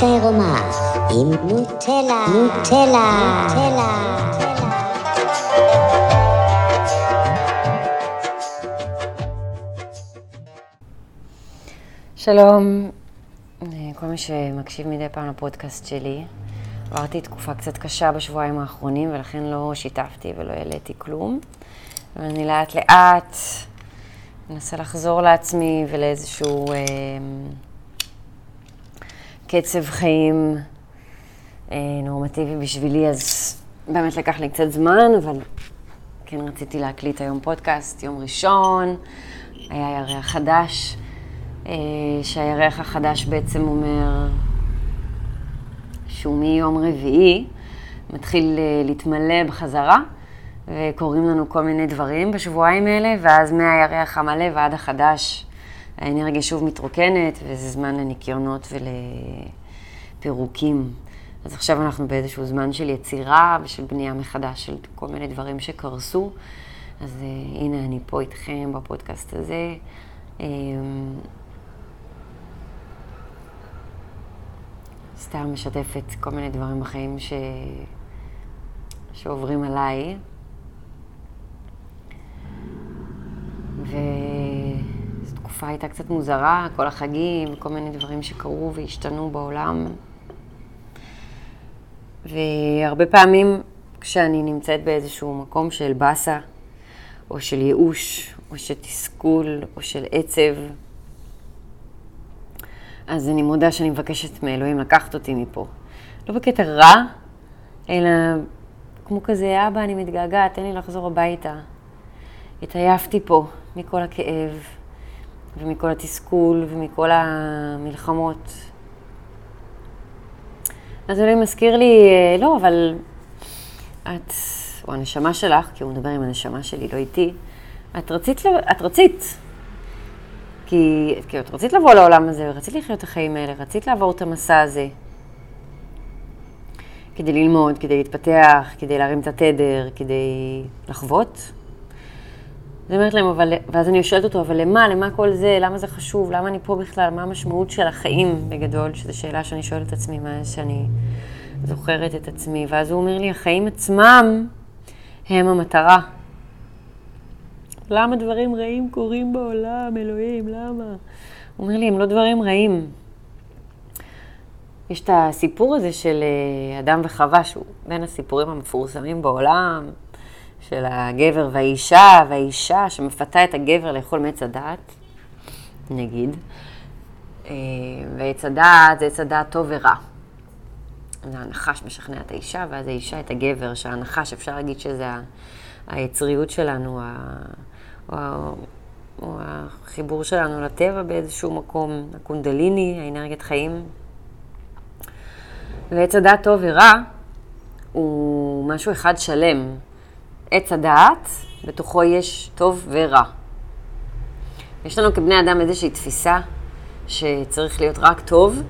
עירומה עם נוטלה, נוטלה, נוטלה. שלום, כל מי שמקשיב מדי פעם לפודקאסט שלי. עברתי תקופה קצת קשה בשבועיים האחרונים, ולכן לא שיתפתי ולא העליתי כלום. ואני לאט לאט מנסה לחזור לעצמי ולאיזשהו אה, קצב חיים אה, נורמטיבי בשבילי, אז באמת לקח לי קצת זמן, אבל כן רציתי להקליט היום פודקאסט, יום ראשון, היה ירח חדש, אה, שהירח החדש בעצם אומר שהוא מיום רביעי מתחיל אה, להתמלא בחזרה. וקורים לנו כל מיני דברים בשבועיים האלה, ואז מהירח המלא ועד החדש האנרגיה שוב מתרוקנת, וזה זמן לניקיונות ולפירוקים. אז עכשיו אנחנו באיזשהו זמן של יצירה ושל בנייה מחדש של כל מיני דברים שקרסו. אז uh, הנה אני פה איתכם בפודקאסט הזה. Um, סתם משתפת כל מיני דברים בחיים ש... שעוברים עליי. וזו תקופה הייתה קצת מוזרה, כל החגים, כל מיני דברים שקרו והשתנו בעולם. והרבה פעמים כשאני נמצאת באיזשהו מקום של באסה, או של ייאוש, או של תסכול, או של עצב, אז אני מודה שאני מבקשת מאלוהים לקחת אותי מפה. לא בקטע רע, אלא כמו כזה, אבא, אני מתגעגעת, תן לי לחזור הביתה. התעייפתי פה מכל הכאב ומכל התסכול ומכל המלחמות. אז אלוהים מזכיר לי, לא, אבל את, או הנשמה שלך, כי הוא מדבר עם הנשמה שלי, לא איתי, את רצית, את רצית. כי, כי את רצית לבוא לעולם הזה, רצית לחיות את החיים האלה, רצית לעבור את המסע הזה. כדי ללמוד, כדי להתפתח, כדי להרים את התדר, כדי לחוות. אני אומרת להם, אבל, ואז אני שואלת אותו, אבל למה, למה כל זה, למה זה חשוב, למה אני פה בכלל, מה המשמעות של החיים בגדול, שזו שאלה שאני שואלת את עצמי מאז שאני זוכרת את עצמי. ואז הוא אומר לי, החיים עצמם הם המטרה. למה דברים רעים קורים בעולם, אלוהים, למה? הוא אומר לי, הם לא דברים רעים. יש את הסיפור הזה של אה, אדם וחווה, שהוא בין הסיפורים המפורסמים בעולם, של הגבר והאישה, והאישה שמפתה את הגבר לאכול מעץ הדעת, נגיד. אה, ועץ הדעת זה עץ הדעת טוב ורע. זה הנחש משכנע את האישה, ואז האישה את הגבר, שהנחש, אפשר להגיד שזה היצריות שלנו, או, או החיבור שלנו לטבע באיזשהו מקום, הקונדליני, האנרגיית חיים. ועץ הדעת טוב ורע הוא משהו אחד שלם. עץ הדעת, בתוכו יש טוב ורע. יש לנו כבני אדם איזושהי תפיסה שצריך להיות רק טוב,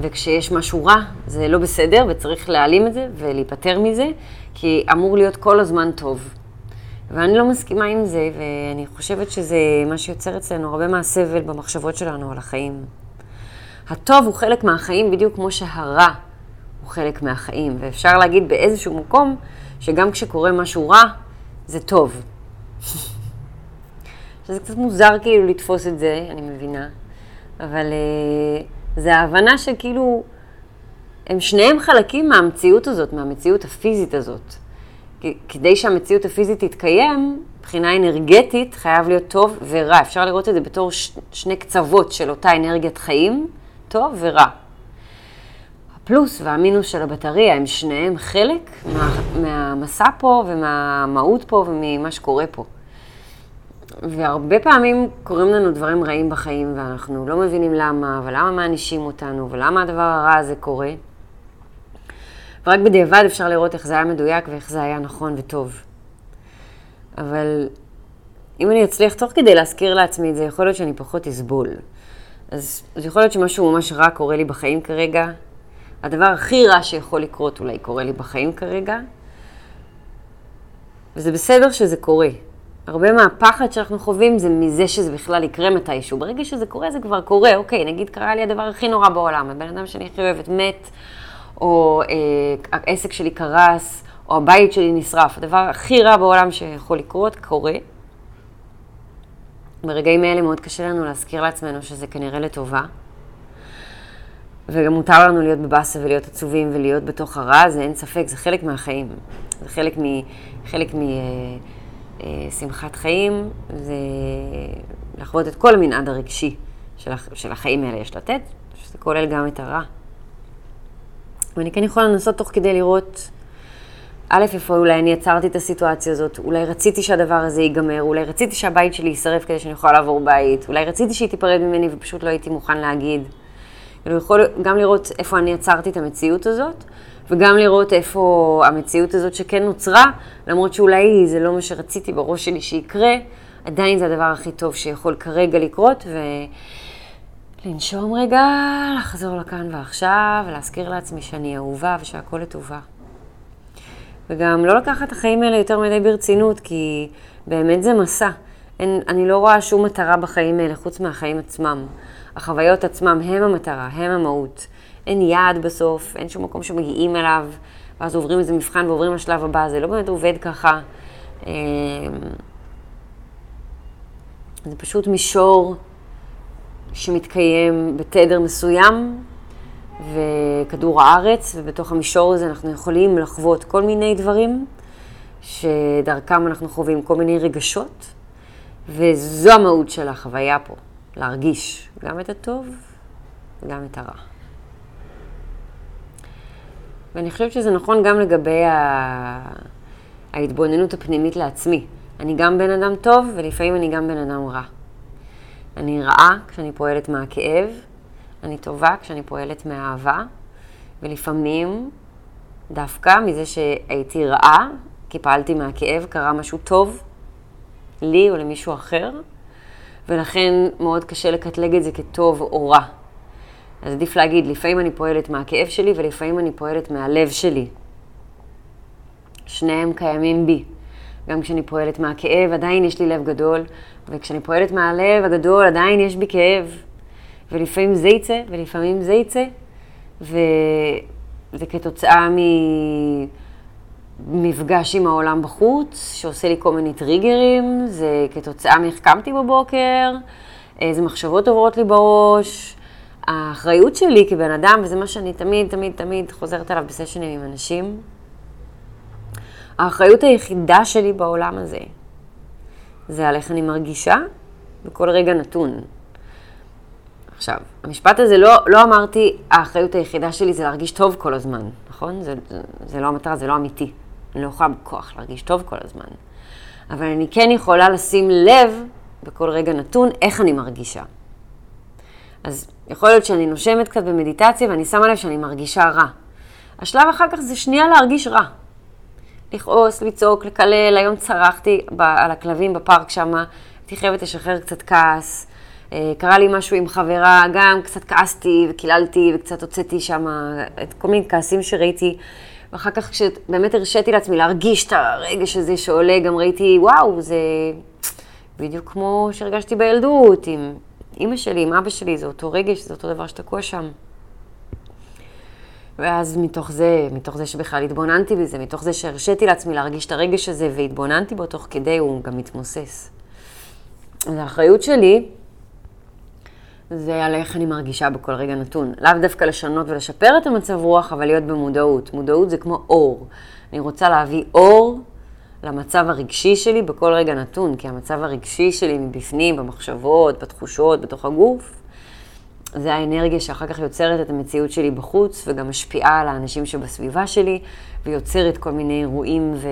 וכשיש משהו רע זה לא בסדר, וצריך להעלים את זה ולהיפטר מזה, כי אמור להיות כל הזמן טוב. ואני לא מסכימה עם זה, ואני חושבת שזה מה שיוצר אצלנו הרבה מהסבל במחשבות שלנו על החיים. הטוב הוא חלק מהחיים בדיוק כמו שהרע הוא חלק מהחיים, ואפשר להגיד באיזשהו מקום שגם כשקורה משהו רע, זה טוב. שזה קצת מוזר כאילו לתפוס את זה, אני מבינה, אבל uh, זה ההבנה שכאילו, הם שניהם חלקים מהמציאות הזאת, מהמציאות הפיזית הזאת. כדי שהמציאות הפיזית תתקיים, מבחינה אנרגטית חייב להיות טוב ורע. אפשר לראות את זה בתור ש- שני קצוות של אותה אנרגיית חיים, טוב ורע. הפלוס והמינוס של הבטריה הם שניהם חלק מה, מהמסע פה ומהמהות פה וממה שקורה פה. והרבה פעמים קורים לנו דברים רעים בחיים ואנחנו לא מבינים למה, ולמה מענישים אותנו, ולמה הדבר הרע הזה קורה. ורק בדיעבד אפשר לראות איך זה היה מדויק ואיך זה היה נכון וטוב. אבל אם אני אצליח תוך כדי להזכיר לעצמי את זה, יכול להיות שאני פחות אסבול. אז זה יכול להיות שמשהו ממש רע קורה לי בחיים כרגע, הדבר הכי רע שיכול לקרות אולי קורה לי בחיים כרגע, וזה בסדר שזה קורה. הרבה מהפחד שאנחנו חווים זה מזה שזה בכלל יקרה מתישהו. ברגע שזה קורה, זה כבר קורה. אוקיי, נגיד קרה לי הדבר הכי נורא בעולם, הבן אדם שאני הכי אוהבת מת, או אה, העסק שלי קרס, או הבית שלי נשרף. הדבר הכי רע בעולם שיכול לקרות, קורה. ברגעים האלה מאוד קשה לנו להזכיר לעצמנו שזה כנראה לטובה. וגם מותר לנו להיות בבאסה ולהיות עצובים ולהיות בתוך הרע, זה אין ספק, זה חלק מהחיים. זה חלק מ... חלק משמחת אה, אה, חיים, זה לחוות את כל המנעד הרגשי של. של החיים האלה יש לתת, שזה כולל גם את הרע. ואני כן יכולה לנסות תוך כדי לראות, א', איפה אולי אני עצרתי את הסיטואציה הזאת, אולי רציתי שהדבר הזה ייגמר, אולי רציתי שהבית שלי יישרף כדי שאני אוכל לעבור בית, אולי רציתי שהיא תיפרד ממני ופשוט לא הייתי מוכן להגיד. כאילו, יכול גם לראות איפה אני עצרתי את המציאות הזאת, וגם לראות איפה המציאות הזאת שכן נוצרה, למרות שאולי זה לא מה שרציתי בראש שלי שיקרה, עדיין זה הדבר הכי טוב שיכול כרגע לקרות, ולנשום רגע, לחזור לכאן ועכשיו, ולהזכיר לעצמי שאני אהובה ושהכול לטובה. וגם לא לקחת את החיים האלה יותר מדי ברצינות, כי באמת זה מסע. אין, אני לא רואה שום מטרה בחיים האלה חוץ מהחיים עצמם. החוויות עצמם הם המטרה, הם המהות. אין יעד בסוף, אין שום מקום שמגיעים אליו, ואז עוברים איזה מבחן ועוברים לשלב הבא, זה לא באמת עובד ככה. אמ, זה פשוט מישור שמתקיים בתדר מסוים, וכדור הארץ, ובתוך המישור הזה אנחנו יכולים לחוות כל מיני דברים, שדרכם אנחנו חווים כל מיני רגשות, וזו המהות של החוויה פה. להרגיש גם את הטוב וגם את הרע. ואני חושבת שזה נכון גם לגבי ה... ההתבוננות הפנימית לעצמי. אני גם בן אדם טוב, ולפעמים אני גם בן אדם רע. אני רעה כשאני פועלת מהכאב, אני טובה כשאני פועלת מהאהבה, ולפעמים, דווקא מזה שהייתי רעה, כי פעלתי מהכאב, קרה משהו טוב לי או למישהו אחר, ולכן מאוד קשה לקטלג את זה כטוב או רע. אז עדיף להגיד, לפעמים אני פועלת מהכאב שלי ולפעמים אני פועלת מהלב שלי. שניהם קיימים בי. גם כשאני פועלת מהכאב, עדיין יש לי לב גדול, וכשאני פועלת מהלב הגדול, עדיין יש בי כאב. ולפעמים זה יצא, ולפעמים זה יצא, וזה כתוצאה מ... מפגש עם העולם בחוץ, שעושה לי כל מיני טריגרים, זה כתוצאה מאיך קמתי בבוקר, איזה מחשבות עוברות לי בראש. האחריות שלי כבן אדם, וזה מה שאני תמיד, תמיד, תמיד חוזרת עליו בסשנים עם אנשים, האחריות היחידה שלי בעולם הזה, זה על איך אני מרגישה בכל רגע נתון. עכשיו, המשפט הזה, לא, לא אמרתי, האחריות היחידה שלי זה להרגיש טוב כל הזמן, נכון? זה, זה, זה לא המטרה, זה לא אמיתי. אני לא יכולה בכוח להרגיש טוב כל הזמן. אבל אני כן יכולה לשים לב בכל רגע נתון איך אני מרגישה. אז יכול להיות שאני נושמת קצת במדיטציה ואני שמה לב שאני מרגישה רע. השלב אחר כך זה שנייה להרגיש רע. לכעוס, לצעוק, לקלל, היום צרחתי על הכלבים בפארק שם, הייתי חייבת לשחרר קצת כעס. אה, קרה לי משהו עם חברה, גם קצת כעסתי וקיללתי וקצת הוצאתי שם את כל מיני כעסים שראיתי. ואחר כך כשבאמת הרשיתי לעצמי להרגיש את הרגש הזה שעולה, גם ראיתי, וואו, זה בדיוק כמו שהרגשתי בילדות, עם אימא שלי, עם אבא שלי, זה אותו רגש, זה אותו דבר שתקוע שם. ואז מתוך זה, מתוך זה שבכלל התבוננתי בזה, מתוך זה שהרשיתי לעצמי להרגיש את הרגש הזה והתבוננתי בו תוך כדי, הוא גם מתמוסס. אז האחריות שלי זה על איך אני מרגישה בכל רגע נתון. לאו דווקא לשנות ולשפר את המצב רוח, אבל להיות במודעות. מודעות זה כמו אור. אני רוצה להביא אור למצב הרגשי שלי בכל רגע נתון, כי המצב הרגשי שלי מבפנים, במחשבות, בתחושות, בתוך הגוף, זה האנרגיה שאחר כך יוצרת את המציאות שלי בחוץ, וגם משפיעה על האנשים שבסביבה שלי, ויוצרת כל מיני אירועים ו...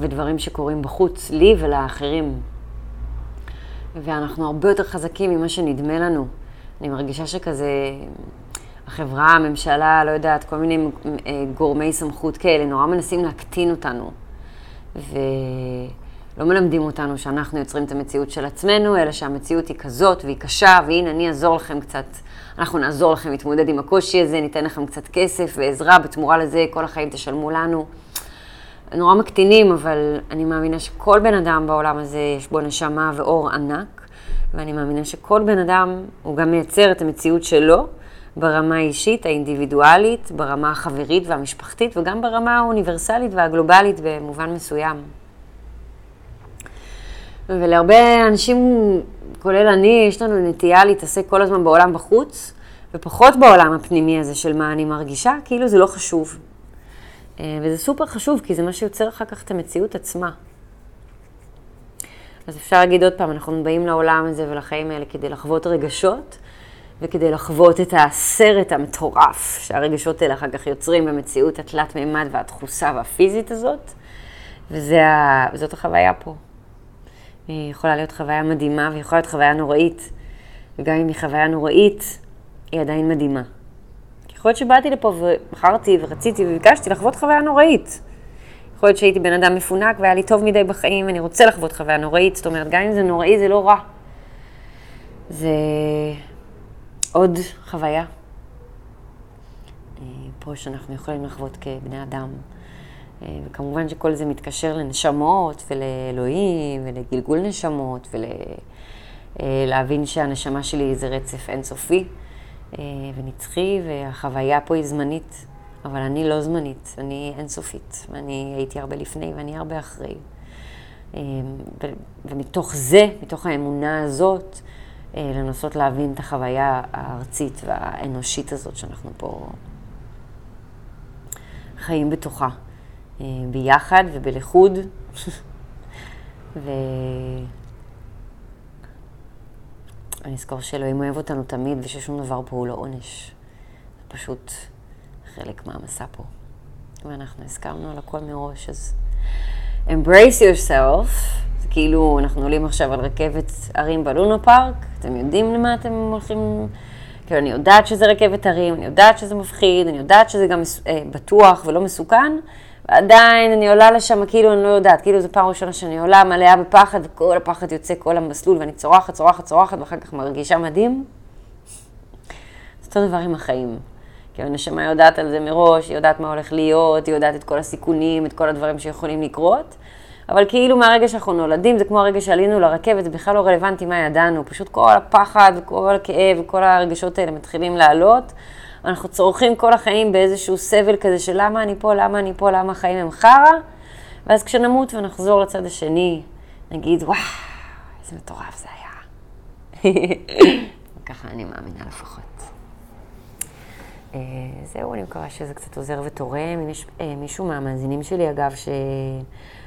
ודברים שקורים בחוץ, לי ולאחרים. ואנחנו הרבה יותר חזקים ממה שנדמה לנו. אני מרגישה שכזה, החברה, הממשלה, לא יודעת, כל מיני אה, גורמי סמכות כאלה, נורא מנסים להקטין אותנו. ולא מלמדים אותנו שאנחנו יוצרים את המציאות של עצמנו, אלא שהמציאות היא כזאת והיא קשה, והנה אני אעזור לכם קצת, אנחנו נעזור לכם להתמודד עם הקושי הזה, ניתן לכם קצת כסף ועזרה, בתמורה לזה כל החיים תשלמו לנו. נורא מקטינים, אבל אני מאמינה שכל בן אדם בעולם הזה יש בו נשמה ואור ענק, ואני מאמינה שכל בן אדם, הוא גם מייצר את המציאות שלו ברמה האישית, האינדיבידואלית, ברמה החברית והמשפחתית, וגם ברמה האוניברסלית והגלובלית במובן מסוים. ולהרבה אנשים, כולל אני, יש לנו נטייה להתעסק כל הזמן בעולם בחוץ, ופחות בעולם הפנימי הזה של מה אני מרגישה, כאילו זה לא חשוב. אה, וזה סופר חשוב, כי זה מה שיוצר אחר כך את המציאות עצמה. אז אפשר להגיד עוד פעם, אנחנו באים לעולם הזה ולחיים האלה כדי לחוות רגשות, וכדי לחוות את הסרט המטורף שהרגשות האלה אחר כך יוצרים במציאות התלת מימד והדחוסה והפיזית הזאת, וזאת החוויה פה. היא יכולה להיות חוויה מדהימה והיא יכולה להיות חוויה נוראית, וגם אם היא חוויה נוראית, היא עדיין מדהימה. יכול להיות שבאתי לפה ובחרתי ורציתי וביקשתי לחוות חוויה נוראית. יכול להיות שהייתי בן אדם מפונק והיה לי טוב מדי בחיים, ואני רוצה לחוות חוויה נוראית, זאת אומרת, גם אם זה נוראי, זה לא רע. זה עוד חוויה. אה, פה שאנחנו יכולים לחוות כבני אדם. אה, וכמובן שכל זה מתקשר לנשמות ולאלוהים ולגלגול נשמות ולהבין שהנשמה שלי זה רצף אינסופי. אה, ונצחי, והחוויה פה היא זמנית, אבל אני לא זמנית, אני אינסופית, ואני הייתי הרבה לפני ואני הרבה אחרי. אה, ומתוך זה, מתוך האמונה הזאת, אה, לנסות להבין את החוויה הארצית והאנושית הזאת שאנחנו פה חיים בתוכה, ביחד ובלכוד. ו... אני אזכור שאלוהים אוהב אותנו תמיד וששום דבר פה הוא לא עונש. זה פשוט חלק מהמסע פה. ואנחנו הסכמנו על הכל מראש, אז embrace yourself, זה כאילו אנחנו עולים עכשיו על רכבת הרים בלונה פארק, אתם יודעים למה אתם הולכים, כאילו אני יודעת שזה רכבת הרים, אני יודעת שזה מפחיד, אני יודעת שזה גם אה, בטוח ולא מסוכן, ועדיין אני עולה לשם כאילו אני לא יודעת, כאילו זו פעם ראשונה שאני עולה מלאה בפחד, וכל הפחד יוצא כל המסלול, ואני צורחת, צורחת, צורחת, ואחר כך מרגישה מדהים. זה אותו דבר עם החיים. כי הנשמה יודעת על זה מראש, היא יודעת מה הולך להיות, היא יודעת את כל הסיכונים, את כל הדברים שיכולים לקרות. אבל כאילו מהרגע שאנחנו נולדים, זה כמו הרגע שעלינו לרכבת, זה בכלל לא רלוונטי מה ידענו, פשוט כל הפחד וכל הכאב וכל הרגשות האלה מתחילים לעלות. אנחנו צורכים כל החיים באיזשהו סבל כזה של למה אני פה, למה אני פה, למה החיים הם חרא, ואז כשנמות ונחזור לצד השני, נגיד, וואו, איזה מטורף זה היה. ככה אני מאמינה לפחות. אה, זהו, אני מקווה שזה קצת עוזר ותורם. אם יש אה, מישהו מהמאזינים שלי, אגב,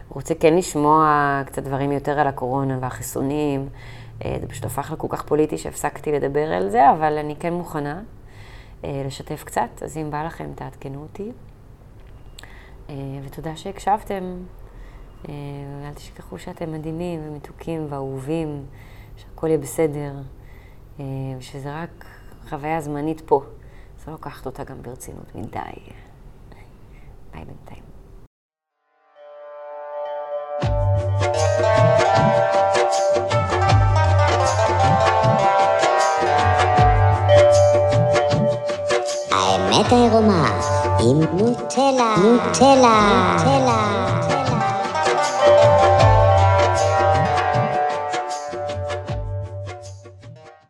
שרוצה כן לשמוע קצת דברים יותר על הקורונה והחיסונים, אה, זה פשוט הפך לכל כך פוליטי שהפסקתי לדבר על זה, אבל אני כן מוכנה. אה, לשתף קצת, אז אם בא לכם, תעדכנו אותי. אה, ותודה שהקשבתם. אה, אל תשכחו שאתם מדהימים ומתוקים ואהובים, שהכל יהיה בסדר, ושזה רק חוויה זמנית פה. אז לא לקחת אותה גם ברצינות מדי. ביי בינתיים. העירומה עם נוטלה, נוטלה, נוטלה.